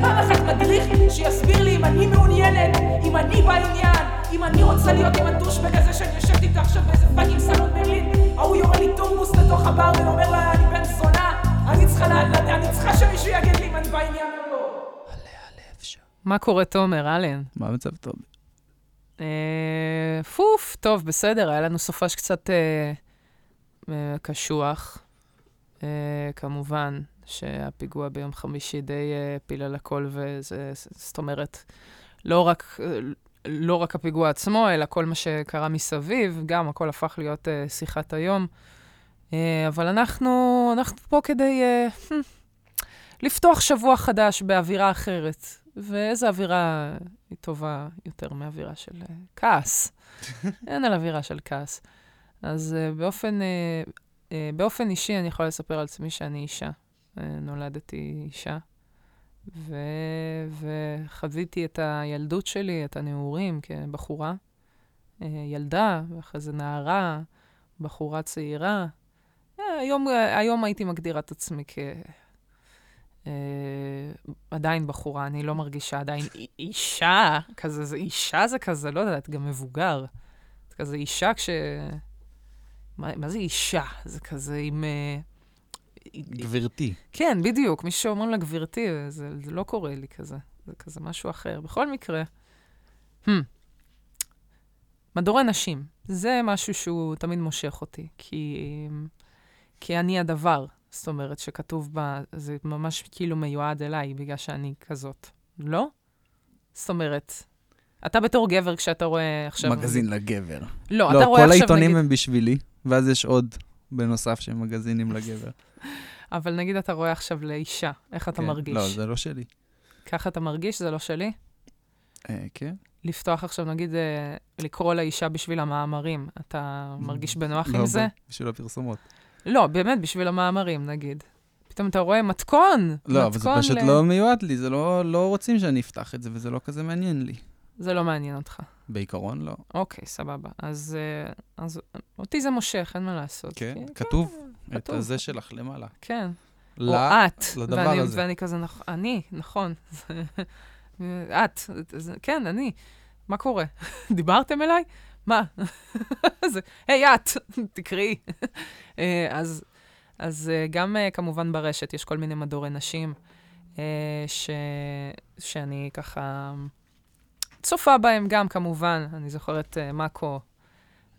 פעם אחת מדריך שיסביר לי אם אני מעוניינת, אם אני בעניין, אם אני רוצה להיות עם ה douchebag הזה שאני יושבת איתו עכשיו באיזה fucking סלון ברלין, ההוא יורה לי תורמוס לתוך הבר ואומר לה, אני בן זונה, אני צריכה, אני צריכה שמישהו יגיד לי אם אני בעניין או לא. מה קורה, תומר, אלן? מה המצב טוב? אה, פוף, טוב, בסדר, היה לנו סופש קצת אה, אה, קשוח. אה, כמובן שהפיגוע ביום חמישי די אה, הפיל על הכל, וזה, זאת אומרת, לא רק, אה, לא רק הפיגוע עצמו, אלא כל מה שקרה מסביב, גם הכל הפך להיות אה, שיחת היום. אבל אנחנו, אנחנו פה כדי אה, לפתוח שבוע חדש באווירה אחרת. ואיזה אווירה היא טובה יותר מאווירה של uh, כעס. אין על אווירה של כעס. אז uh, באופן, uh, uh, באופן אישי אני יכולה לספר על עצמי שאני אישה. נולדתי אישה, ו... וחוויתי את הילדות שלי, את הנעורים כבחורה. Uh, ילדה, ואחרי זה נערה, בחורה צעירה. Uh, היום, היום הייתי מגדירה את עצמי כ... Uh, עדיין בחורה, אני לא מרגישה עדיין אישה, כזה, זה אישה זה כזה, לא יודעת, גם מבוגר. זה כזה אישה כש... מה, מה זה אישה? זה כזה עם... Uh, גברתי. כן, בדיוק. מי שאומרים לה גברתי, זה, זה לא קורה לי כזה. זה כזה משהו אחר. בכל מקרה, hmm. מדורי נשים, זה משהו שהוא תמיד מושך אותי, כי, כי אני הדבר. זאת אומרת, שכתוב בה, זה ממש כאילו מיועד אליי, בגלל שאני כזאת. לא? זאת אומרת, אתה בתור גבר, כשאתה רואה עכשיו... מגזין לגבר. לא, אתה רואה עכשיו, נגיד... לא, כל העיתונים הם בשבילי, ואז יש עוד בנוסף שהם מגזינים לגבר. אבל נגיד אתה רואה עכשיו לאישה, איך אתה כן. מרגיש? לא, זה לא שלי. ככה אתה מרגיש? זה לא שלי? אה, כן. לפתוח עכשיו, נגיד, אה, לקרוא לאישה בשביל המאמרים, אתה מרגיש בנוח לא, עם זה? בשביל הפרסומות. לא, באמת, בשביל המאמרים, נגיד. פתאום אתה רואה מתכון. לא, אבל זה מתכון פשוט ל- לא מיועד לי, זה לא, לא רוצים שאני אפתח את זה, וזה לא כזה מעניין לי. זה לא מעניין אותך. בעיקרון לא. אוקיי, סבבה. אז, אה, אז אותי זה מושך, אין מה לעשות. כן, כי- כתוב את. הזה שלך למעלה. כן. או את. לדבר ואני, הזה. ואני כזה, נכ... אני, נכון. את, כן, אני. מה קורה? דיברתם אליי? מה? זה, היי, את, תקראי. אה, אז, אז אה, גם אה, כמובן ברשת יש כל מיני מדורי נשים ש... שאני ככה צופה בהם גם, כמובן. אני זוכרת מאקו,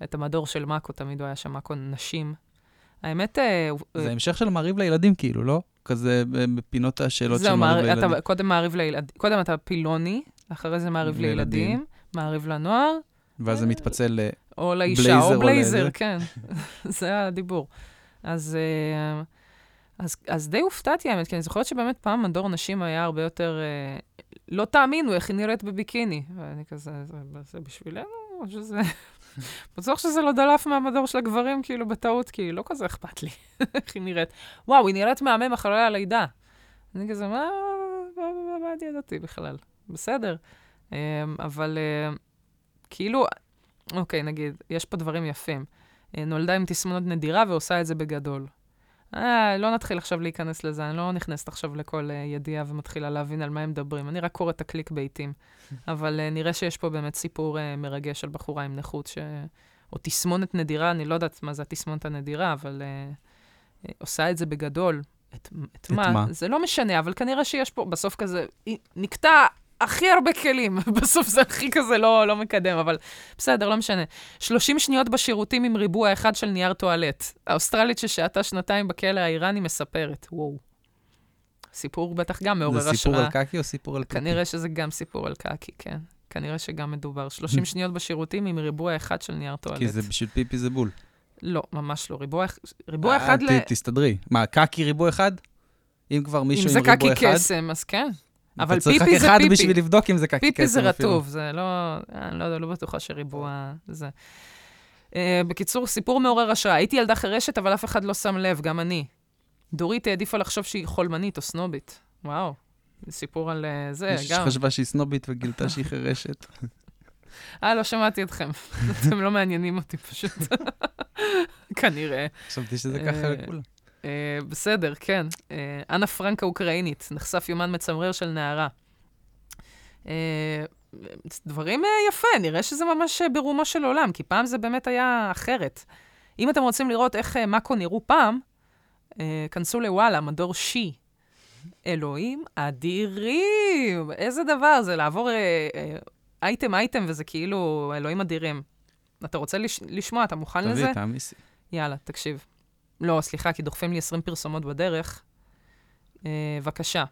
את המדור של מאקו, תמיד הוא היה שם מאקו נשים. האמת, אה, הוא- זה המשך של מעריב לילדים, כאילו, לא? כזה בפינות השאלות של זהו, מעריב לילדים. אתה קודם מעריב לילדים, קודם אתה פילוני, אחרי זה מעריב לילדים. מעריב לנוער, ואז זה מתפצל ל... או לאישה, או בלייזר. כן. זה הדיבור. אז, אה, אז, אז די הופתעתי, האמת, כי אני זוכרת שבאמת פעם מדור נשים היה הרבה יותר... אה, לא תאמינו איך היא נראית בביקיני. ואני כזה, זה, זה בשבילנו? או שזה... בטוח שזה לא דלף מהמדור של הגברים, כאילו, בטעות, כי לא כזה אכפת לי איך היא נראית. וואו, היא נראית מהמם אחרי הלידה. אני כזה, מה, מה, אני ידעתי בכלל? בסדר. אמ, אבל אה, כאילו, אוקיי, נגיד, יש פה דברים יפים. אה, נולדה עם תסמונת נדירה ועושה את זה בגדול. אה, לא נתחיל עכשיו להיכנס לזה, אני לא נכנסת עכשיו לכל uh, ידיעה ומתחילה להבין על מה הם מדברים. אני רק קוראת את הקליק בעיתים. אבל uh, נראה שיש פה באמת סיפור uh, מרגש על בחורה עם נכות, ש... או תסמונת נדירה, אני לא יודעת מה זה התסמונת הנדירה, אבל uh, uh, עושה את זה בגדול. את, את, את מה? מה? זה לא משנה, אבל כנראה שיש פה בסוף כזה, נקטע הכי הרבה כלים, בסוף זה הכי כזה לא, לא מקדם, אבל בסדר, לא משנה. 30 שניות בשירותים עם ריבוע אחד של נייר טואלט. האוסטרלית ששהתה שנתיים בכלא האיראני מספרת, וואו. סיפור בטח גם מעורר השראה. זה סיפור על קקי או סיפור על פיפי? כנראה שזה גם סיפור על קקי, כן. כנראה שגם מדובר. 30 שניות בשירותים עם ריבוע אחד של נייר טואלט. כי זה בשביל פיפי זה בול. לא, ממש לא. ריבוע, ריבוע אה, אחד ל... ת- תסתדרי. מה, קקי ריבוע אחד? אם כבר מישהו אם עם זה ריבוע קקי אחד? קסם, אז כן. אבל אתה צריך פיפי רק זה אחד פיפי. בשביל לבדוק אם זה קקי קסם. פיפי זה. רטוב, זה לא... אני לא יודע, לא בטוחה שריבוע זה. Uh, בקיצור, סיפור מעורר השראה. הייתי ילדה חירשת, אבל אף אחד לא שם לב, גם אני. דורית העדיפה לחשוב שהיא חולמנית או סנובית. וואו, זה סיפור על uh, זה, מישהי גם. שחשבה שהיא סנובית וגילתה שהיא חירשת. אה, לא שמעתי אתכם. אתם לא מעניינים אותי פשוט. כנראה. חשבתי שזה אה, ככה לכולם. אה, בסדר, כן. אה, אנה פרנק האוקראינית, נחשף יומן מצמרר של נערה. אה, דברים אה, יפה, נראה שזה ממש אה, ברומו של עולם, כי פעם זה באמת היה אחרת. אם אתם רוצים לראות איך אה, מאקו נראו פעם, אה, כנסו לוואלה, מדור שי. אלוהים אדירים! איזה דבר זה לעבור אה, אה, אייטם אייטם, וזה כאילו אלוהים אדירים. אתה רוצה לש... לשמוע, אתה מוכן לזה? תביא, תעמיסי. יאללה, תקשיב. לא, סליחה, כי דוחפים לי 20 פרסומות בדרך. אה, בבקשה.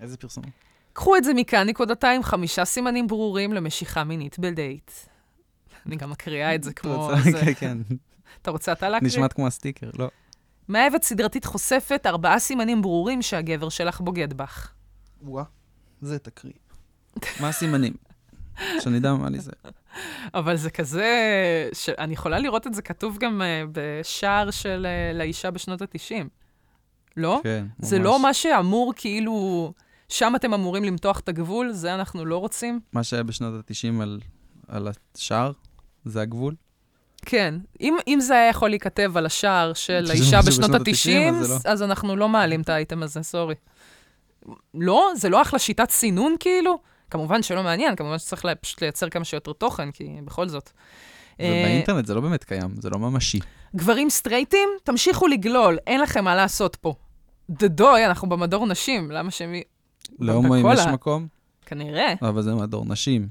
איזה פרסום? קחו את זה מכאן, נקודתיים, חמישה סימנים ברורים למשיכה מינית בדייט. אני גם מקריאה את זה כמו... כן, כן. אתה רוצה אתה להקריא? נשמעת כמו הסטיקר, לא. מאהבת סדרתית חושפת ארבעה סימנים ברורים שהגבר שלך בוגד בך. וואה, זה תקריא. מה הסימנים? שאני אדע מה לי זה. אבל זה כזה... ש... אני יכולה לראות את זה כתוב גם uh, בשער של uh, לאישה בשנות ה-90. לא? כן, זה לא מה שאמור כאילו... שם אתם אמורים למתוח את הגבול, זה אנחנו לא רוצים? מה שהיה בשנות ה-90 על, על השער, זה הגבול. כן. אם, אם זה היה יכול להיכתב על השער של האישה בשנות בשנות ה-90, ה-90, אז לא. אז אנחנו לא מעלים את האייטם הזה, סורי. לא? זה לא אחלה שיטת סינון כאילו? כמובן שלא מעניין, כמובן שצריך לה, פשוט לייצר כמה שיותר תוכן, כי בכל זאת. אה, ובאינטרנט זה לא באמת קיים, זה לא ממשי. גברים סטרייטים, תמשיכו לגלול, אין לכם מה לעשות פה. דדוי, אנחנו במדור נשים, למה שהם... להומואים בכל יש מקום, כנראה, אבל זה מדור נשים.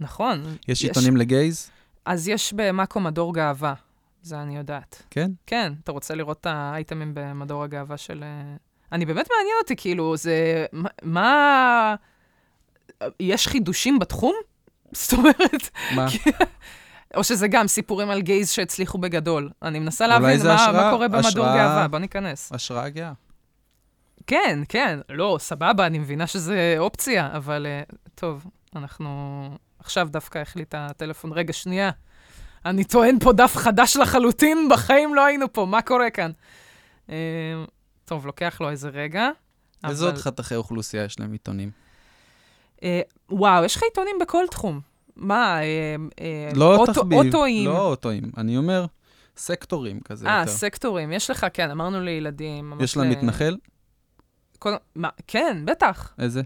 נכון. יש עיתונים לגייז? אז יש במאקו מדור גאווה, זה אני יודעת. כן? כן, אתה רוצה לראות את האייטמים במדור הגאווה של... אה, אני באמת מעניין אותי, כאילו, זה... מה... יש חידושים בתחום? זאת אומרת, מה? או שזה גם סיפורים על גייז שהצליחו בגדול. אני מנסה להבין מה, השראה- מה קורה במדור השראה- גאווה, בוא ניכנס. השראה גאה. כן, כן, לא, סבבה, אני מבינה שזה אופציה, אבל uh, טוב, אנחנו... עכשיו דווקא החליט הטלפון, רגע, שנייה. אני טוען פה דף חדש לחלוטין, בחיים לא היינו פה, מה קורה כאן? Uh, טוב, לוקח לו איזה רגע. איזה אבל- עוד חתכי אוכלוסייה יש להם עיתונים? Uh, וואו, יש לך עיתונים בכל תחום. מה, uh, uh, לא אוטו, תחביב. אוטואים. לא אוטואים. אני אומר, סקטורים כזה אה. סקטורים, יש לך, כן, אמרנו לילדים. יש להם ל- מתנחל? כל... מה, כן, בטח. איזה?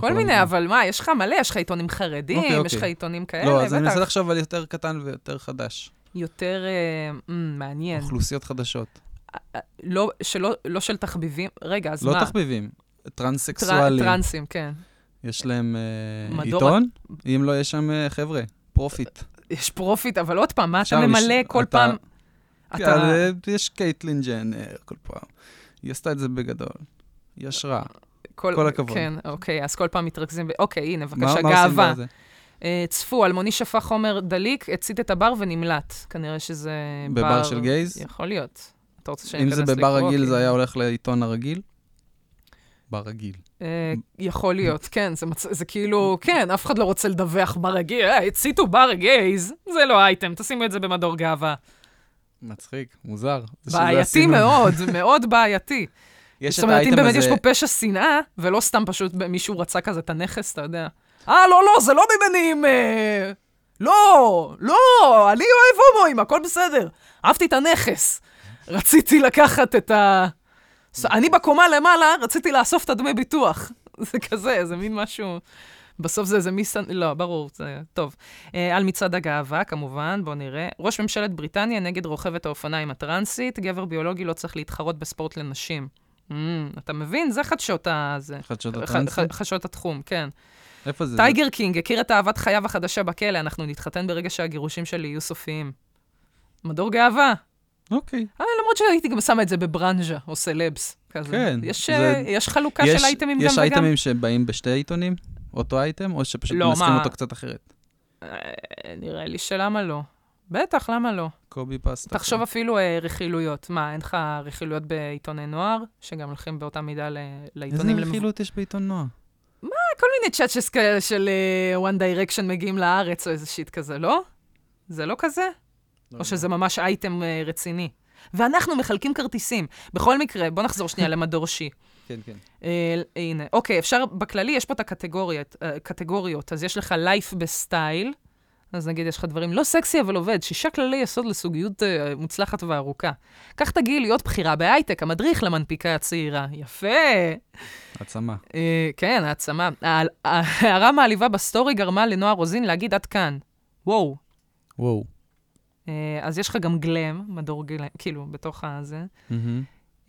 כל לא מיני. אבל מה, יש לך מלא, יש לך עיתונים חרדים, אוקיי, יש לך אוקיי. עיתונים כאלה, לא, אז אני בטח. מנסה לחשוב על יותר קטן ויותר חדש. יותר אה, מ, מעניין. אוכלוסיות חדשות. אה, לא, שלא, לא של תחביבים. רגע, אז לא מה? תחביבים, טר- טרנסקסואלים. טרנסים, כן. יש להם אה, עיתון? אם לא, יש שם אה, חבר'ה, פרופיט. יש פרופיט, אבל עוד פעם, מה אתה ממלא לש- כל אתה- פעם? אתה... אה, יש קייטלין ג'נר כל פעם. היא עשתה את זה בגדול. היא השראה. כל הכבוד. כן, אוקיי, אז כל פעם מתרכזים ב... אוקיי, הנה, מה בבקשה, מה גאווה. בזה? אה, צפו, אלמוני שפך חומר דליק, הצית את הבר ונמלט. כנראה שזה בר... בבר של גייז? יכול להיות. אתה רוצה שאני אם אכנס זה לקרוא? בבר רגיל, כי- זה היה הולך לעיתון הרגיל? בר רגיל. אה, יכול להיות, כן, זה, מצ... זה כאילו, כן, אף אחד לא רוצה לדווח ברגיל, אה, הציתו בר גייז, זה לא אייטם, תשימו את זה במדור גאווה. מצחיק, מוזר. בעייתי. מאוד, מאוד בעייתי. יש זאת את אומרת, אם באמת יש פה פשע שנאה, ולא סתם פשוט מישהו רצה כזה את הנכס, אתה יודע. אה, לא, לא, זה לא ממניעים... אה... לא, לא, אני אוהב הומואים, הכל בסדר. אהבתי את הנכס. רציתי לקחת את ה... אני בקומה למעלה, רציתי לאסוף את הדמי ביטוח. זה כזה, זה מין משהו... בסוף זה איזה מיסן... לא, ברור, זה טוב. אה, על מצעד הגאווה, כמובן, בואו נראה. ראש ממשלת בריטניה נגד רוכבת האופניים הטרנסית, גבר ביולוגי לא צריך להתחרות בספורט לנשים. Mm, אתה מבין? זה חדשות ה... זה. חדשות? ח- חדשות התחום, כן. איפה זה? Tiger King הכיר את אהבת חייו החדשה בכלא, אנחנו נתחתן ברגע שהגירושים שלי יהיו סופיים. מדור גאווה. אוקיי. אה, למרות שהייתי גם שמה את זה בברנז'ה, או סלבס, כזה. כן, יש, זה- אה, יש חלוקה יש- של אייטמים גם יש וגם? אייטמים שבאים בשתי עיתונים? אותו אייטם? או שפשוט לא, מנסחים מה? אותו קצת אחרת? אה, נראה לי שלמה לא. בטח, למה לא? copy paste. תחשוב אפילו אה, רכילויות. מה, אין לך רכילויות בעיתוני נוער, שגם הולכים באותה מידה ל- איזה לעיתונים? למב- רכילות יש בעיתון נוער? כל מיני צ'אצ'ס כאלה של אה, One Direction מגיעים לארץ או איזה shit כזה, לא? זה לא כזה? או שזה ממש אייטם אה, רציני. ואנחנו מחלקים כרטיסים. בכל מקרה, בוא נחזור שנייה למדור שי. כן, כן. אה, הנה, אוקיי, אפשר, בכללי יש פה את הקטגוריות, אה. אז יש לך לייף בסטייל, אז נגיד, יש לך דברים לא סקסי, אבל עובד, שישה כללי יסוד לזוגיות אה, מוצלחת וארוכה. את הגיל להיות בכירה בהייטק, המדריך למנפיקה הצעירה. יפה. העצמה. אה, כן, העצמה. ההערה מעליבה בסטורי גרמה לנועה רוזין להגיד עד כאן. וואו. וואו. אה, אז יש לך גם glam, מדור glam, כאילו, בתוך הזה.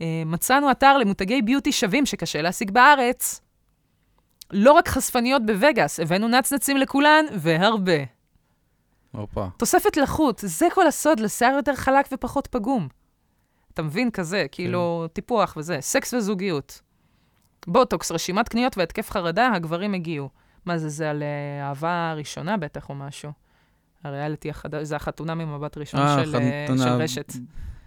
אה, מצאנו אתר למותגי beauty שווים שקשה להשיג בארץ. לא רק חשפניות בווגאס, הבאנו נצנצים לכולן, והרבה. הופה. תוספת לחות, זה כל הסוד לשיער יותר חלק ופחות פגום. אתה מבין? כזה, כאילו, טיפוח וזה. סקס וזוגיות. בוטוקס, רשימת קניות והתקף חרדה, הגברים הגיעו. מה זה, זה על אה, אהבה ראשונה בטח או משהו? הריאליטי החדש, זה החתונה ממבט ראשון אה, של, אה, חתונה- של רשת.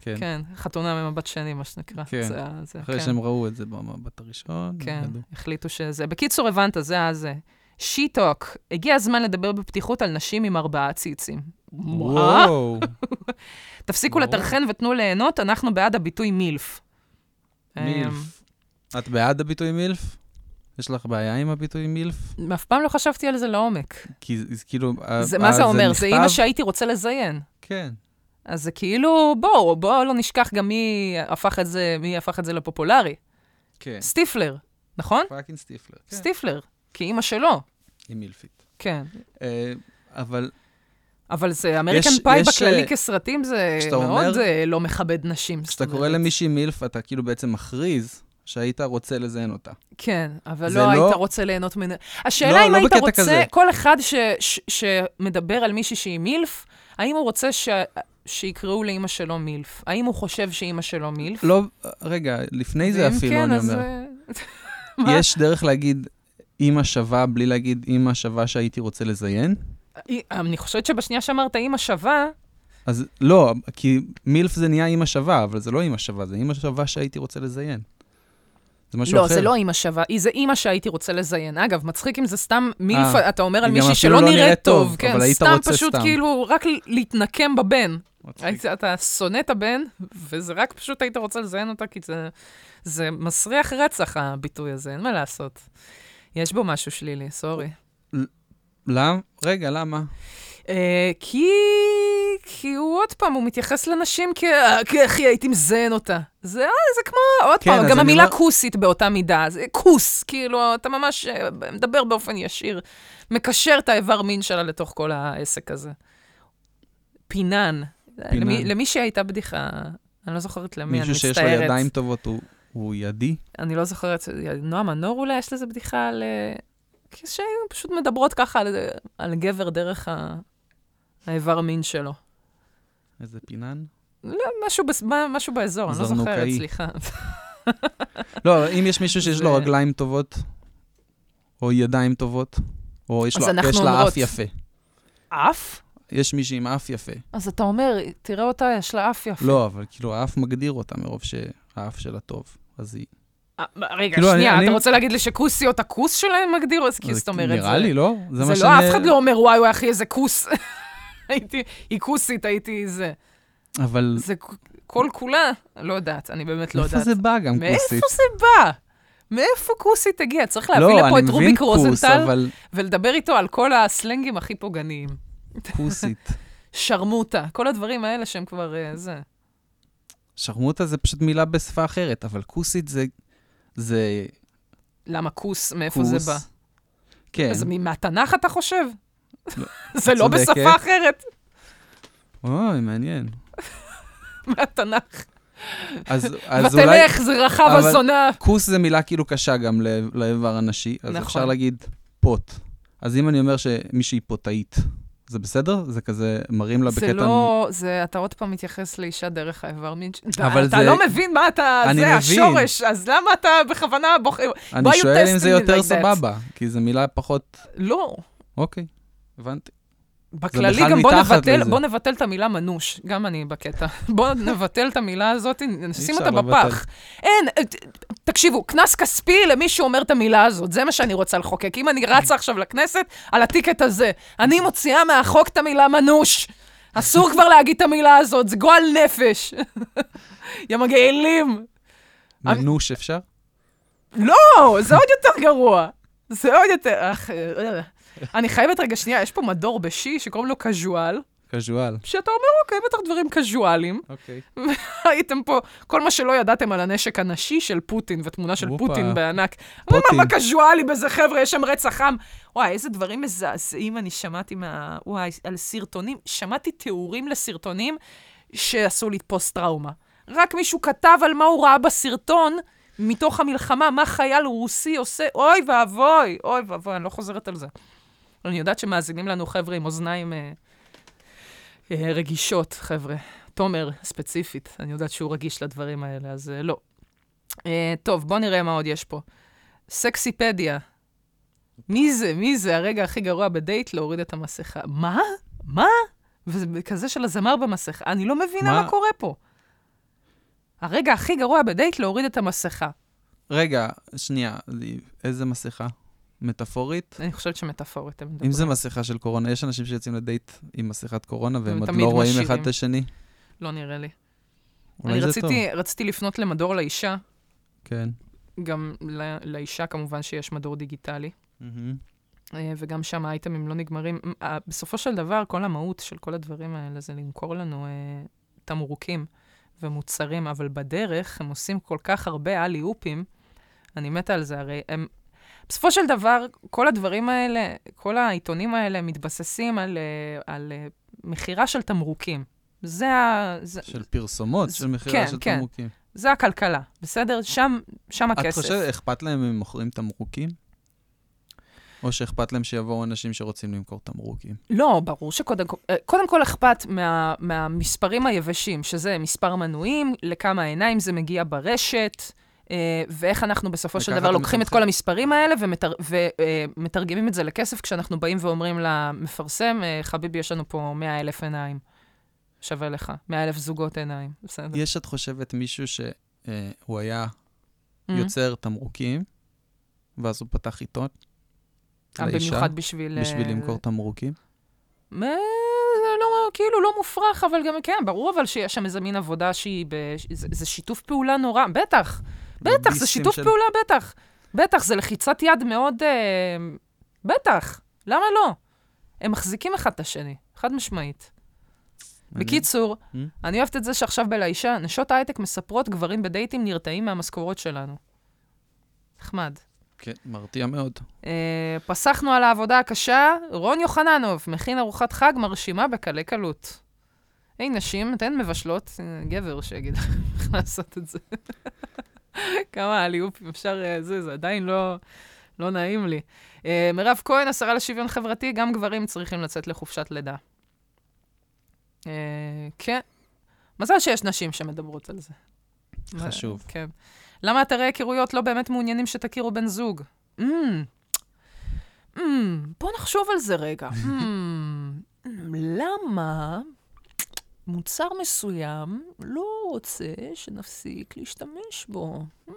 כן. כן, חתונה ממבט שני, מה שנקרא. כן. זה, זה, אחרי כן. שהם ראו את זה במבט הראשון, כן, ידעו. החליטו שזה... בקיצור, הבנת, זה הזה. שיטוק, הגיע הזמן לדבר בפתיחות על נשים עם ארבעה ציצים. וואו. תפסיקו וואו. לטרחן ותנו ליהנות, אנחנו בעד הביטוי מילף. אמ, מילף. את בעד הביטוי מילף? יש לך בעיה עם הביטוי מילף? אף פעם לא חשבתי על זה לעומק. כי זה כאילו... זה, מה זה אומר? זה אימא שהייתי רוצה לזיין. כן. אז זה כאילו, בואו, בואו לא נשכח גם מי הפך את זה, מי הפך את זה לפופולרי. כן. סטיפלר, נכון? fucking סטיפלר. כן. סטיפלר, כי אימא שלו. היא מילפית. כן. אה, אבל אבל זה American Pie בכללי אה, כסרטים, זה מאוד אומר- אה, לא מכבד נשים. כשאתה קורא. למישהי MILF, אתה כאילו בעצם מכריז שהיית רוצה לזיין אותה. כן, אבל לא לא- היית רוצה ליהנות ממנו. השאלה לא, אם לא היית רוצה, כזה. כל אחד ש, ש, שמדבר על מישהי שהיא MILF, האם הוא רוצה ש, שיקראו לאימא שלו MILF? האם הוא חושב שאימא שלו MILF? לא, רגע, לפני זה אפילו, כן, אני אז, אומר. אה? יש דרך להגיד אימא שווה בלי להגיד אימא שווה שהייתי רוצה לזיין? אני חושבת שבשנייה שאמרת אימא שווה, אז לא, כי מילף זה נהיה אימא שווה, אבל זה לא אימא שווה, זה אימא שווה שהייתי רוצה לזיין. זה משהו לא, אחר. זה לא אימא שווה, היא- זה אימא שהייתי רוצה לזיין. אגב, מצחיק אם זה סתם מילף, אה, אתה אומר על מישהי שלא לא נראית טוב, טוב, כן, אבל היית סתם פשוט סתם. כאילו, רק להתנקם בבן. היית, אתה שונא את הבן, וזה רק פשוט היית רוצה לזיין אותה, כי זה, זה מסריח רצח, הביטוי הזה, אין מה לעשות. יש בו משהו שלילי, סורי. למה? רגע, למה? אה, כי... כי הוא עוד פעם, הוא מתייחס לנשים כ... כאחי, הייתי מזיין אותה. זה, אה, זה כמו, עוד כן, פעם, גם המילה אומר- כוסית באותה מידה. זה כוס, כאילו, אתה ממש אה, מדבר באופן ישיר, מקשר את האיבר מין שלה לתוך כל העסק הזה. פינן. פינן. למי, למי שהייתה בדיחה, אני לא זוכרת למי, אני מישהו מצטערת. שיש לו ידיים טובות הוא- הוא ידי? אני לא זוכרת, נועה מנור אולי, יש לזה בדיחה על... שהיו פשוט מדברות ככה על, על גבר דרך ה... האיבר מין שלו. איזה פינן? לא, משהו, בס... משהו באזור, אני לא זוכרת. סליחה. לא, אם יש מישהו שיש לו זה- רגליים טובות, או ידיים טובות, או יש לו- יש לה אף יפה. אף? יש מישהי עם אף יפה. אז אתה אומר, תראה אותה, יש לה אף יפה. לא, אבל כאילו האף מגדיר אותה מרוב שהאף שלה טוב. אז היא... אה, רגע, כאילו, אני- שנייה, אני- אתה רוצה להגיד לי שכוסיות הכוס שלהם מגדיר? אז אז זאת אומרת, נראה לי, לא? זה מה לא, שאני- אף אחד לא אומר, וואי, וואי, אחי, איזה כוס. הייתי, היא כוסית, הייתי זה. אבל זה כל כולה, לא יודעת, אני באמת לא יודעת. זה בא גם מאיפה כוסית? זה בא? מאיפה כוסית הגיע? צריך להביא לא, לפה את רוביק כוס, רוזנטל אבל ולדבר איתו על כל הסלנגים הכי פוגעניים. כוסית. שרמוטה, כל הדברים האלה שהם כבר אה, זה. שרמוטה זה פשוט מילה בשפה אחרת, אבל כוסית זה... זה למה כוס, מאיפה כוס. זה בא? כן. אז מהתנ"ך אתה חושב? זה לא. בשפה אחרת, אוי, מעניין. מהתנ"ך. אז אז אולי... ותלך, זה רחב הזונה. כוס זה מילה כאילו קשה גם לאיבר הנשי, אז נכון. אפשר להגיד פוט. אז אם אני אומר שמישהי פוטאית, זה בסדר? זה כזה מרים לה זה בקטע... לא, זה, אתה עוד פעם מתייחס לאישה דרך האיבר מין. אבל אתה זה- לא מבין מה אתה, אני זה מבין. השורש, אז למה אתה בכוונה בוחר? אני שואל אם זה יותר like? סבבה, כי זו מילה פחות... לא. אוקיי, הבנתי. בכללי בכלל גם בוא נבטל. בוא נבטל את המילה מנוש, גם אני בקטע. בוא נבטל את המילה הזאת, נשים אותה. בפח. אין, אה, תקשיבו, קנס כספי למי שאומר את המילה הזאת, זה מה שאני רוצה לחוקק. אם אני רצה עכשיו לכנסת, על הטיקט הזה, אני מוציאה מהחוק את המילה מנוש. אסור כבר להגיד את המילה הזאת, זה גועל נפש. יא מגעילים. מנוש אפשר? לא, זה עוד יותר גרוע. זה עוד יותר... אני חייבת רגע, שנייה, יש פה מדור בשי שקוראים לו קז'ואל, קז'ואל. שאתה אומר, אוקיי, בטח דברים קז'ואליים. אוקיי. הייתם פה, כל מה שלא ידעתם על הנשק הנשי של פוטין, ותמונה של. פוטין בענק. פוטין. מה קז'ואלי בזה, חבר'ה? יש שם רצח עם. וואי, איזה דברים מזעזעים אני שמעתי מה... וואי, על סרטונים. שמעתי תיאורים לסרטונים שעשו לי פוסט-טראומה. רק מישהו כתב על מה הוא ראה בסרטון מתוך המלחמה, מה חייל רוסי עושה, אוי ואבוי, אוי ואבוי, אני לא חוזרת על זה. אני יודעת שמאזינים לנו חבר'ה עם אוזניים אה, אה, רגישות, חבר'ה. תומר, ספציפית, אני יודעת שהוא רגיש לדברים האלה, אז אה, לא. אה, טוב, בואו נראה מה עוד יש פה. סקסיפדיה. מי זה? מי זה? הרגע הכי גרוע בדייט, להוריד את המסכה. מה? מה? וזה כזה של הזמר במסכה. אני לא מבינה מה, מה? מה קורה פה. הרגע הכי גרוע בדייט, להוריד את המסכה. רגע, שנייה, איזה מסכה? מטאפורית? אני חושבת שמטאפורית הם מדברים. אם זה מסכה של קורונה, יש אנשים שיוצאים לדייט עם מסכת קורונה והם עוד לא רואים. אחד את השני? לא נראה לי. אולי אני זה רציתי, טוב. רציתי לפנות למדור לאישה, כן. גם ל- לאישה כמובן שיש מדור דיגיטלי. אה, וגם שם האייטמים לא נגמרים. אה, בסופו של דבר, כל המהות של כל הדברים האלה זה למכור לנו אה, תמרוקים ומוצרים, אבל בדרך הם עושים כל כך הרבה אלי-אופים, אני מתה על זה, הרי הם... בסופו של דבר, כל הדברים האלה, כל העיתונים האלה מתבססים על, אה, על אה, מכירה של תמרוקים. זה, ה, זה, של פרסומות, זה- של מכירה כן, של כן. תמרוקים. זה הכלכלה, בסדר? שם, שם את הכסף. חושבת, אכפת להם אם הם מוכרים תמרוקים? או שאכפת להם שיבואו אנשים שרוצים למכור תמרוקים? לא, ברור שקודם כל, אה, קודם כל אכפת מה, מהמספרים היבשים, שזה מספר מנויים, לכמה עיניים זה מגיע ברשת, ואיך אנחנו בסופו של דבר לוקחים את. כל המספרים האלה ומתר, ומתרגמים את זה לכסף כשאנחנו באים ואומרים למפרסם, אה, חביבי, יש לנו פה 100 אלף עיניים. שווה לך, 100 אלף זוגות עיניים, בסדר. יש, את חושבת, מישהו שהוא היה Mhm. יוצר תמרוקים, ואז הוא פתח עיתון אה, במיוחד בשביל... אה, בשביל למכור תמרוקים? זה לא, כאילו לא מופרך, אבל גם, כן, ברור אבל שיש שם איזה מין עבודה שהיא, ב, זה, זה שיתוף פעולה נורא, בטח, בטח, זה שיתוף של- פעולה, בטח. בטח, זה לחיצת יד מאוד, אה, בטח, למה לא? הם מחזיקים אחד את השני, חד משמעית. בקיצור, Hmm? אני אוהבת את זה שעכשיו בלאישה, נשות הייטק מספרות גברים בדייטים נרתעים מהמשכורות שלנו. נחמד. כן, מרתיע מאוד. אה, פסחנו על העבודה הקשה, רון יוחננוב מכין ארוחת חג מרשימה בקלי קלות. היי, נשים, אתן מבשלות, אה, גבר שיגיד איך לעשות את זה. כמה אליופים אפשר, אה, זה, זה עדיין לא, לא נעים לי. אה, מירב כהן, השרה לשוויון חברתי, גם גברים צריכים לצאת לחופשת לידה. אה, כן. מזל שיש נשים שמדברות על זה. חשוב. כן. למה אתרי היכרויות לא באמת מעוניינים שתכירו בן זוג? Mm. Mm. בוא נחשוב על זה רגע. mm. למה מוצר מסוים לא רוצה שנפסיק להשתמש בו? Mm.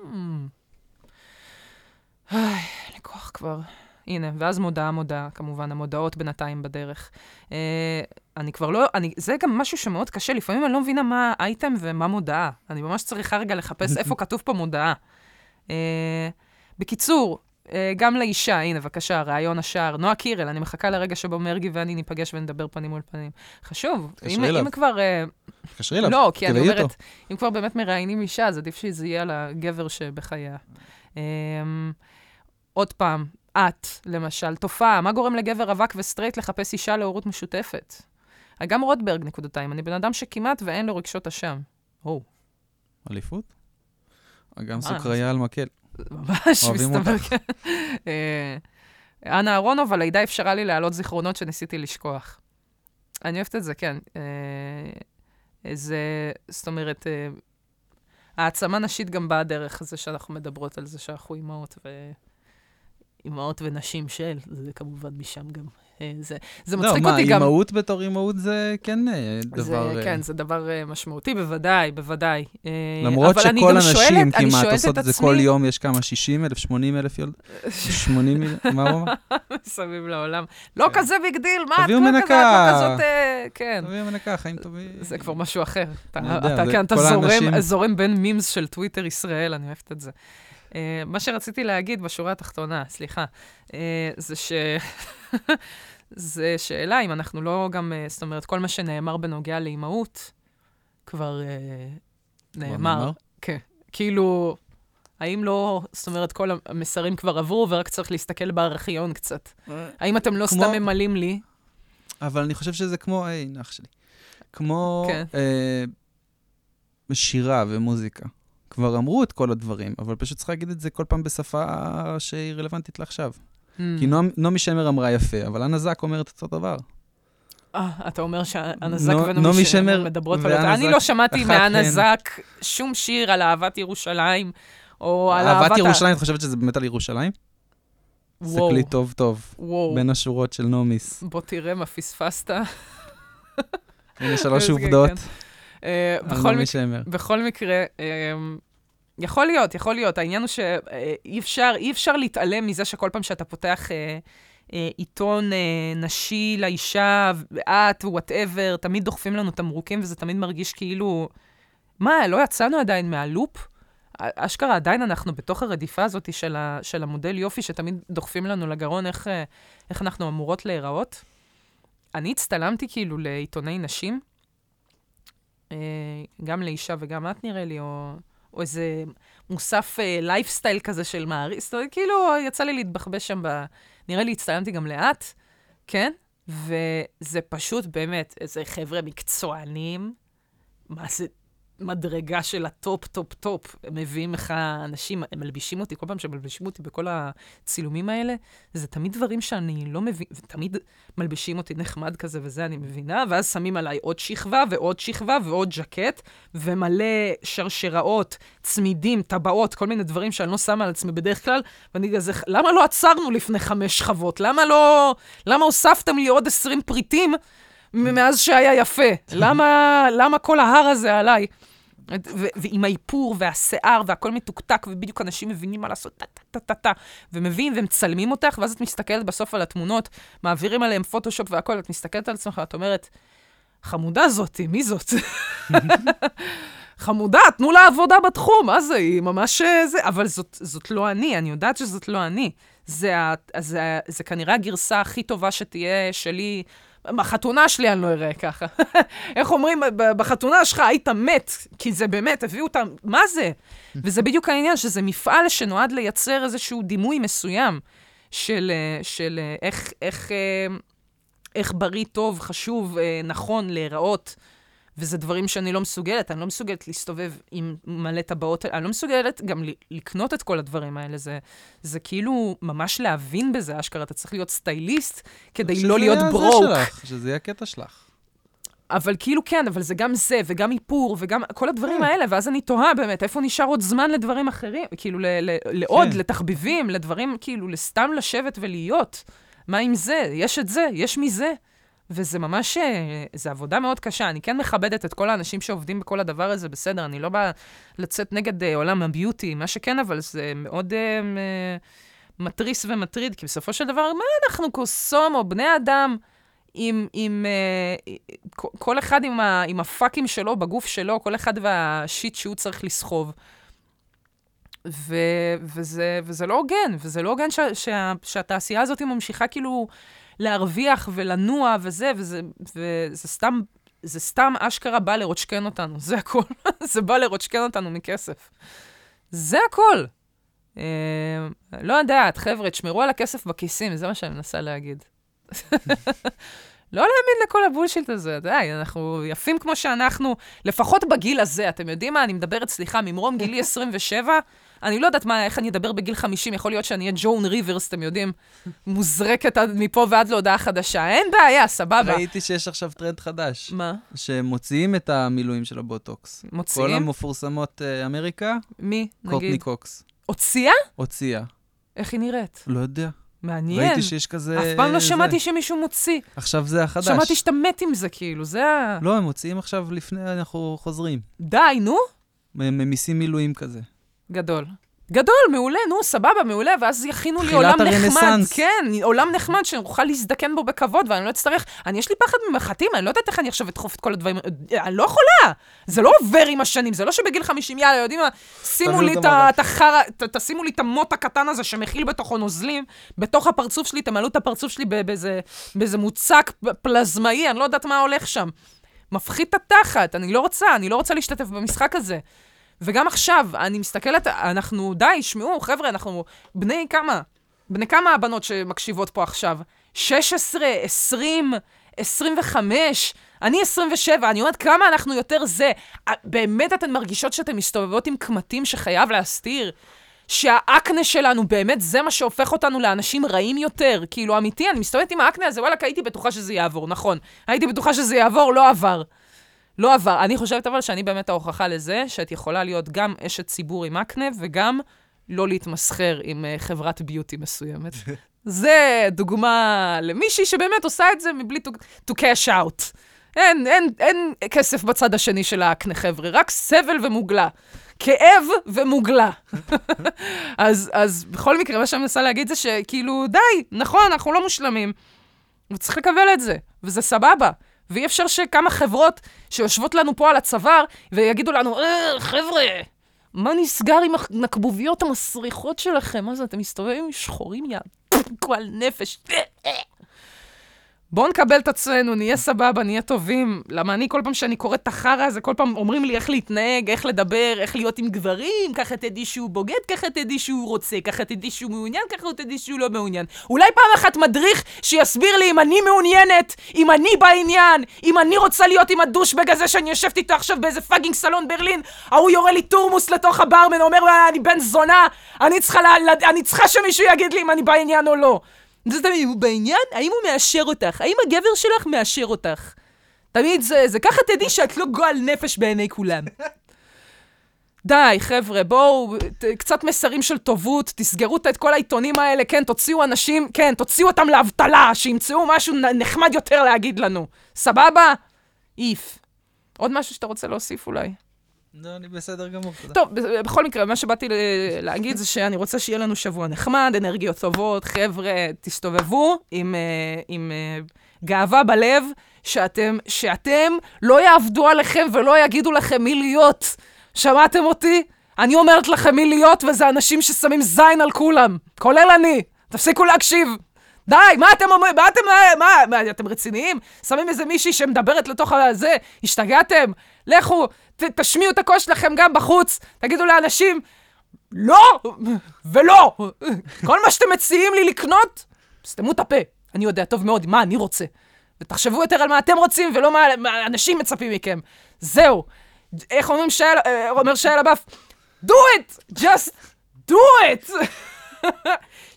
לי כוח כבר. הנה, ואז מודעה, מודעה, כמובן, המודעות בינתיים בדרך. אה, אני כבר לא, אני, זה גם משהו שמאוד קשה, לפעמים אני לא מבינה מה האייטם ומה מודעה. אני ממש צריכה רגע לחפש איפה כתוב פה מודעה. אה, בקיצור, גם לאישה, הנה, בבקשה, ריאיון השער. נועה קירל, אני מחכה לרגע שבו מרגי ואני ניפגש ונדבר פנים מול פנים. חשוב. תתקשרי אם, אליו. אם כבר... אה, תתקשרי אליו, לא, כי אני תדעי אותו. אומרת, אם כבר באמת מראיינים אישה, אז עדיף שזה יהיה על הגבר שבחייה. אמ, עוד פעם, את, למשל, תופעה, מה גורם לגבר רווק וסטרייט לחפש אישה להורות משותפת? אגם רוטברג, נקודתיים, אני בן אדם שכמעט ואין לו רגשות אשם. או, אליפות? גם מה, סוכריה על מקל. ממש מסתבר, כן. אה, אנה אהרונוב, הלידה אפשרה לי להעלות זיכרונות שניסיתי לשכוח. אני אוהבת את זה, כן. אה, זה, זאת אומרת, אה, העצמה נשית גם באה דרך זה שאנחנו מדברות על זה שאנחנו אימהות ו... אימהות ונשים של, זה כמובן משם גם. אה, זה, זה לא, מצחיק מה, אותי גם. אימהות בתור אימהות זה כן אה, דבר... זה, אה, כן, זה דבר משמעותי, בוודאי, בוודאי. למרות שכל הנשים שואלת- כמעט עושות את זה עצמי- כל יום, יש כמה 60 אלף, 80 אלף ילד? 80 מיליון, מה הוא אמר? מסביב לעולם. לא כן. כזה ביג דיל, מה, את תביאו לא את. לא כזאת, אה, כן. תביאי מנקה, חיים טובים. זה כבר משהו אחר. אתה, כן, אתה זורם בין מימס של טוויטר ישראל, אני אוהבת את זה. אה, מה שרציתי להגיד בשורה התחתונה, סליחה, אה, זה ש... זה שאלה אם אנחנו לא גם, אה, זאת אומרת, כל מה שנאמר בנוגע לאימהות, כבר נאמר. כן. כאילו, האם לא, זאת אומרת, כל המסרים כבר עברו, ורק צריך להסתכל בארכיון קצת. האם אתם לא כמו- סתם ממלאים לי? אבל אני חושב שזה כמו, היי, אח שלי. כמו כן. אה, שירה ומוזיקה. כבר אמרו את כל הדברים, אבל פשוט צריך להגיד את זה כל פעם בשפה שהיא רלוונטית לעכשיו. Mm. כי נעמי שמר אמרה יפה, אבל אנה זק אומרת אותו דבר. אה, אתה אומר שהנזק נו- ונעמי נעמי שמר מדברות על אותה. אני זק, לא שמעתי מאנה. זק שום שיר על אהבת ירושלים, או על אהבת ה- ירושלים, את חושבת שזה באמת על ירושלים? וואו, תסתכלי טוב טוב, וואו. בין השורות של נעמיס. בוא תראה מה פספסת. הנה שלוש עובדות כן. בכל נעמי מקרה, שמר. בכל מקרה, אמ, יכול להיות, יכול להיות. העניין הוא שאי אפשר, אי אפשר להתעלם מזה שכל פעם שאתה פותח אה, אה, עיתון אה, נשי לאישה, את, whatever, תמיד דוחפים לנו תמרוקים, וזה תמיד מרגיש כאילו, מה, לא יצאנו עדיין מה loop? אשכרה, עדיין אנחנו בתוך הרדיפה הזאת של, ה, של המודל יופי, שתמיד דוחפים לנו לגרון איך, אה, איך אנחנו אמורות להיראות. אני הצטלמתי כאילו לעיתוני נשים, אה, גם לאישה וגם את נראה לי, או, או איזה מוסף אה, לייפסטייל כזה של מעריב, זאת אומרת, כאילו יצא לי להתבחבש שם ב... נראה לי הצטלמתי גם לאת, כן? וזה פשוט באמת איזה חבר'ה מקצוענים, מה זה מדרגה של ה top, top, top. הם מביאים לך אנשים, הם מלבישים אותי, כל פעם שמלבישים אותי בכל הצילומים האלה, זה תמיד דברים שאני לא מבין, ותמיד מלבישים אותי נחמד כזה וזה, אני מבינה, ואז שמים עליי עוד שכבה ועוד שכבה ועוד ז'קט, ומלא שרשראות, צמידים, טבעות, כל מיני דברים שאני לא שמה על עצמי בדרך כלל, ואני כזה, למה לא עצרנו לפני חמש שכבות? למה לא... למה הוספתם לי עוד 20 פריטים מאז שהיה יפה? למה, למה כל ההר הזה עליי? ועם האיפור והשיער והכל מתוקתק, ובדיוק אנשים מבינים מה לעשות, טה-טה-טה-טה, ומביאים ומצלמים אותך, ואז את מסתכלת בסוף על התמונות, מעבירים עליהם פוטושופ והכל, את מסתכלת על עצמך, את אומרת, חמודה זאתי, מי זאת? חמודה, תנו לה עבודה בתחום, מה זה, היא ממש אה, זה, אבל זאת, זאת לא אני, אני יודעת שזאת לא אני. זה, ה- זה, זה כנראה הגרסה הכי טובה שתהיה שלי. בחתונה שלי אני לא אראה ככה. איך אומרים, בחתונה שלך היית מת, כי זה באמת, הביאו אותם, מה זה? וזה בדיוק העניין, שזה מפעל שנועד לייצר איזשהו דימוי מסוים של, אה, של אה, איך, איך, אה, איך בריא, טוב, חשוב, נכון להיראות. וזה דברים שאני לא מסוגלת, אני לא מסוגלת להסתובב עם מלא טבעות, אני לא מסוגלת גם לקנות את כל הדברים האלה. זה, זה כאילו ממש להבין בזה, אשכרה, אתה צריך להיות סטייליסט כדי שזה לא להיות יהיה זה ברוק. שלך, שזה יהיה הקטע שלך. אבל כאילו כן, אבל זה גם זה, וגם איפור, וגם כל הדברים כן. האלה, ואז אני תוהה באמת, איפה נשאר עוד זמן לדברים אחרים? כאילו, ל- ל- לעוד, כן. לתחביבים, לדברים, כאילו, לסתם לשבת ולהיות. מה עם זה? יש את זה, יש מזה. וזה ממש, אה, זו עבודה מאוד קשה. אני כן מכבדת את כל האנשים שעובדים בכל הדבר הזה, בסדר, אני לא באה לצאת נגד אה, עולם הביוטי, מה שכן, אבל זה מאוד אה, מ- מתריס ומטריד, כי בסופו של דבר, מה אנחנו קוסום או בני אדם עם, עם אה, כל- אחד עם, ה, עם הפאקים שלו בגוף שלו, כל אחד והשיט שהוא צריך לסחוב. ו, וזה, וזה לא הוגן, וזה לא הוגן שה, שה, שהתעשייה הזאת ממשיכה כאילו להרוויח ולנוע וזה, וזה, וזה סתם, זה סתם אשכרה בא לרוצ'קן אותנו, זה הכל. זה בא לרוצ'קן אותנו מכסף. זה הכל. אה, לא יודעת, חבר'ה, תשמרו על הכסף בכיסים, זה מה שאני מנסה להגיד. לא להאמין לכל הבולשיט הזה, די, אנחנו יפים כמו שאנחנו, לפחות בגיל הזה, אתם יודעים מה, אני מדברת, סליחה, ממרום גילי 27, אני לא יודעת מה, איך אני אדבר בגיל 50, יכול להיות שאני אהיה ג'ואן ריברס, אתם יודעים, מוזרקת עד מפה ועד להודעה חדשה, אין בעיה, סבבה. ראיתי שיש עכשיו טרנד חדש, מה? שמוציאים את המילויים של הבוטוקס. כל מוציאים? המפורסמות אה, אמריקה, מי, קורטני נגיד? קוקס. הוציאה? הוציאה. איך היא נראית? לא יודע. מעניין. ראיתי שיש כזה... אף פעם לא זה. שמעתי שמישהו מוציא. עכשיו זה החדש. שמעתי שאתה מת עם זה, כאילו, זה ה... לא, הם מוציאים עכשיו לפני, אנחנו חוזרים. די, נו. מ- ממיסים מילואים כזה. גדול. גדול, מעולה, נו, סבבה, מעולה, ואז יכינו לי עולם נחמד. הרנסאנס. כן, עולם נחמד שאוכל להזדקן בו בכבוד, ואני לא אצטרך... אני, יש לי פחד ממחטים, אני לא יודעת איך אני עכשיו אדחוף את כל הדברים. אני לא יכולה! זה לא עובר עם השנים, זה לא שבגיל 50, יאללה, יודעים מה, שימו לי את החרא, תשימו לי את המוט הקטן הזה שמכיל בתוכו נוזלים, בתוך הפרצוף שלי, תמלאו את הפרצוף שלי ב- באיזה- מוצק פלזמאי, אני לא יודעת מה הולך שם. מפחית את התחת, אני לא רוצה, אני לא רוצה להשתתף במשחק הזה. וגם עכשיו, אני מסתכלת, אנחנו, די, שמעו, חבר'ה, אנחנו בני כמה? בני כמה הבנות שמקשיבות פה עכשיו? 16, 20, 25, אני 27, אני אומרת כמה אנחנו יותר זה. באמת אתן מרגישות שאתן מסתובבות עם קמטים שחייב להסתיר? שהאקנה שלנו, באמת זה מה שהופך אותנו לאנשים רעים יותר. כאילו, אמיתי, אני מסתובבת עם האקנה הזה, וואלכ, הייתי בטוחה שזה יעבור, נכון. הייתי בטוחה שזה יעבור, לא עבר. לא עבר. אני חושבת אבל שאני באמת ההוכחה לזה שאת יכולה להיות גם אשת ציבור עם אקנה וגם לא להתמסחר עם uh, חברת ביוטי מסוימת. זה דוגמה למישהי שבאמת עושה את זה מבלי to, to cash out. אין, אין, אין כסף בצד השני של האקנה, חבר'ה, רק סבל ומוגלה. כאב ומוגלה. אז, אז בכל מקרה, מה שאני מנסה להגיד זה שכאילו, די, נכון, אנחנו לא מושלמים. וצריך לקבל את זה, וזה סבבה. ואי אפשר שכמה חברות שיושבות לנו פה על הצוואר ויגידו לנו, אה, חבר'ה, מה נסגר עם הנקבוביות המסריחות שלכם? מה זה, אתם מסתובבים עם שחורים, יא גועל נפש. בואו נקבל את עצמנו, נהיה סבבה, נהיה טובים. למה אני, כל פעם שאני קוראת את החרא הזה, כל פעם אומרים לי איך להתנהג, איך לדבר, איך להיות עם גברים, ככה תדעי שהוא בוגד, ככה תדעי שהוא רוצה, ככה תדעי שהוא מעוניין, ככה תדעי שהוא לא מעוניין. אולי פעם אחת מדריך שיסביר לי אם אני מעוניינת, אם אני בעניין, אם אני רוצה להיות עם ה douchebag הזה שאני יושבת איתו עכשיו באיזה fucking סלון ברלין, ההוא יורה לי תורמוס לתוך הברמן, אומר, "וואלה, אני בן זונה, אני צריכה, לה, אני צריכה שמישהו יגיד לי אם אני בעניין או לא. זה תמיד, הוא בעניין? האם הוא מאשר אותך? האם הגבר שלך מאשר אותך? תמיד זה, זה ככה תדעי שאת לא גועל נפש בעיני כולם. די, חבר'ה, בואו, קצת מסרים של טובות, תסגרו את כל העיתונים האלה, כן, תוציאו אנשים, כן, תוציאו אותם לאבטלה, שימצאו משהו נחמד יותר להגיד לנו. סבבה? איף. עוד משהו שאתה רוצה להוסיף אולי? לא, אני בסדר גמור, תודה. טוב, בכל מקרה, מה שבאתי להגיד זה שאני רוצה שיהיה לנו שבוע נחמד, אנרגיות טובות, חבר'ה, תסתובבו עם, אה, עם אה, גאווה בלב, שאתם, שאתם לא יעבדו עליכם ולא יגידו לכם מי להיות. שמעתם אותי? אני אומרת לכם מי להיות, וזה אנשים ששמים זין על כולם, כולל אני. תפסיקו להקשיב. די, מה אתם אומרים? מה אתם, מה, מה, אתם רציניים? שמים איזה מישהי שמדברת לתוך הזה? השתגעתם? לכו, ת, תשמיעו את הקול שלכם גם בחוץ, תגידו לאנשים, לא ולא. כל מה שאתם מציעים לי לקנות, סתמו את הפה. אני יודע טוב מאוד מה אני רוצה. ותחשבו יותר על מה אתם רוצים ולא מה, מה אנשים מצפים מכם. זהו. איך אומרים שי, אה, אומר שי לבף? do it! just do it!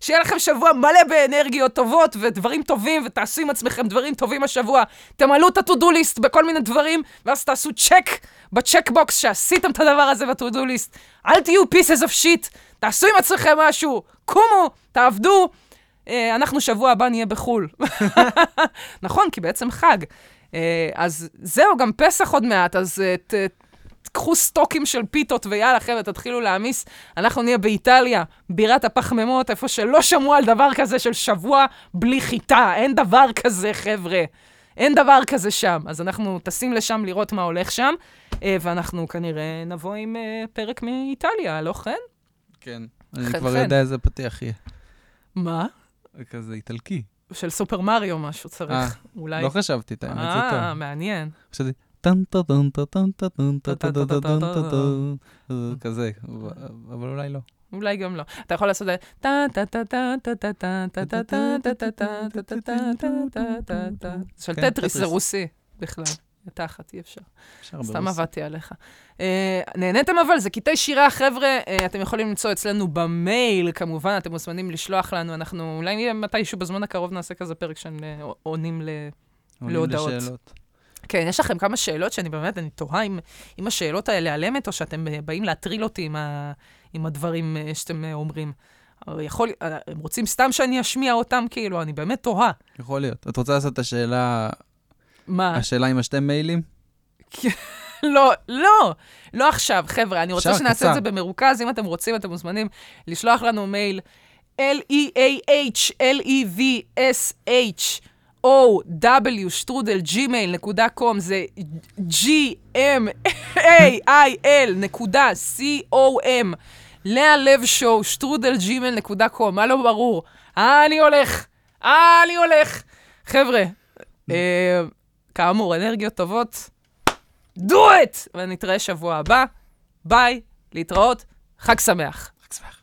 שיהיה לכם שבוע מלא באנרגיות טובות ודברים טובים, ותעשו עם עצמכם דברים טובים השבוע. תמלאו את ה-to-do list בכל מיני דברים, ואז תעשו check ב check box שעשיתם את הדבר הזה ב-to-do list. אל תהיו pieces of shit, תעשו עם עצמכם משהו, קומו, תעבדו. אה, אנחנו שבוע הבא נהיה בחו"ל. נכון, כי בעצם חג. אה, אז זהו, גם פסח עוד מעט, אז אה, ת, קחו סטוקים של פיתות ויאללה, חבר'ה, תתחילו להעמיס. אנחנו נהיה באיטליה, בירת הפחמימות, איפה שלא שמעו על דבר כזה של שבוע בלי חיטה. אין דבר כזה, חבר'ה. אין דבר כזה שם. אז אנחנו טסים לשם לראות מה הולך שם, אה, ואנחנו כנראה נבוא עם אה, פרק מאיטליה, לא כן? כן. אני כבר. יודע איזה פתיח יהיה. מה? כזה איטלקי. של סופר מריו משהו צריך. אה, אולי. לא חשבתי את האמת, זה טוב. אה, מעניין. חשבתי, כזה, אבל אולי לא. אולי גם לא. אתה יכול לעשות של טטריס, זה רוסי בכלל. תחת, אי אפשר. סתם עבדתי עליך. נהניתם אבל, זה קטעי שירה, חבר'ה. אתם יכולים למצוא אצלנו במייל, כמובן, אתם מוזמנים לשלוח לנו. אנחנו אולי מתישהו בזמן הקרוב נעשה כזה פרק שהם עונים להודעות. עונים לשאלות. כן, יש לכם כמה שאלות שאני באמת, אני תוהה אם, אם השאלות האלה על אמת, או שאתם אה, באים להטריל אותי עם, ה, עם הדברים אה, שאתם אה, אומרים. יכול, הם רוצים סתם שאני אשמיע אותם, כאילו, אני באמת תוהה. יכול להיות. את רוצה לעשות את השאלה, מה? השאלה עם השתי מיילים? לא, לא, לא עכשיו, חבר'ה, אני רוצה שנעשה קצר. את זה במרוכז, אם אתם רוצים, אתם מוזמנים לשלוח לנו מייל E l-e-a-h, l-e-v-s-h, o-w, שטרודל, Gmail, נקודה com, זה g-m-a-i-l, נקודה, c-o-m, לאה לב show, שטרודל, מה לא ברור? אה, אני הולך, אה, אני הולך. חבר'ה, אה, כאמור, אנרגיות טובות, do it! ונתראה שבוע הבא. ביי, להתראות, חג שמח. רק שמח.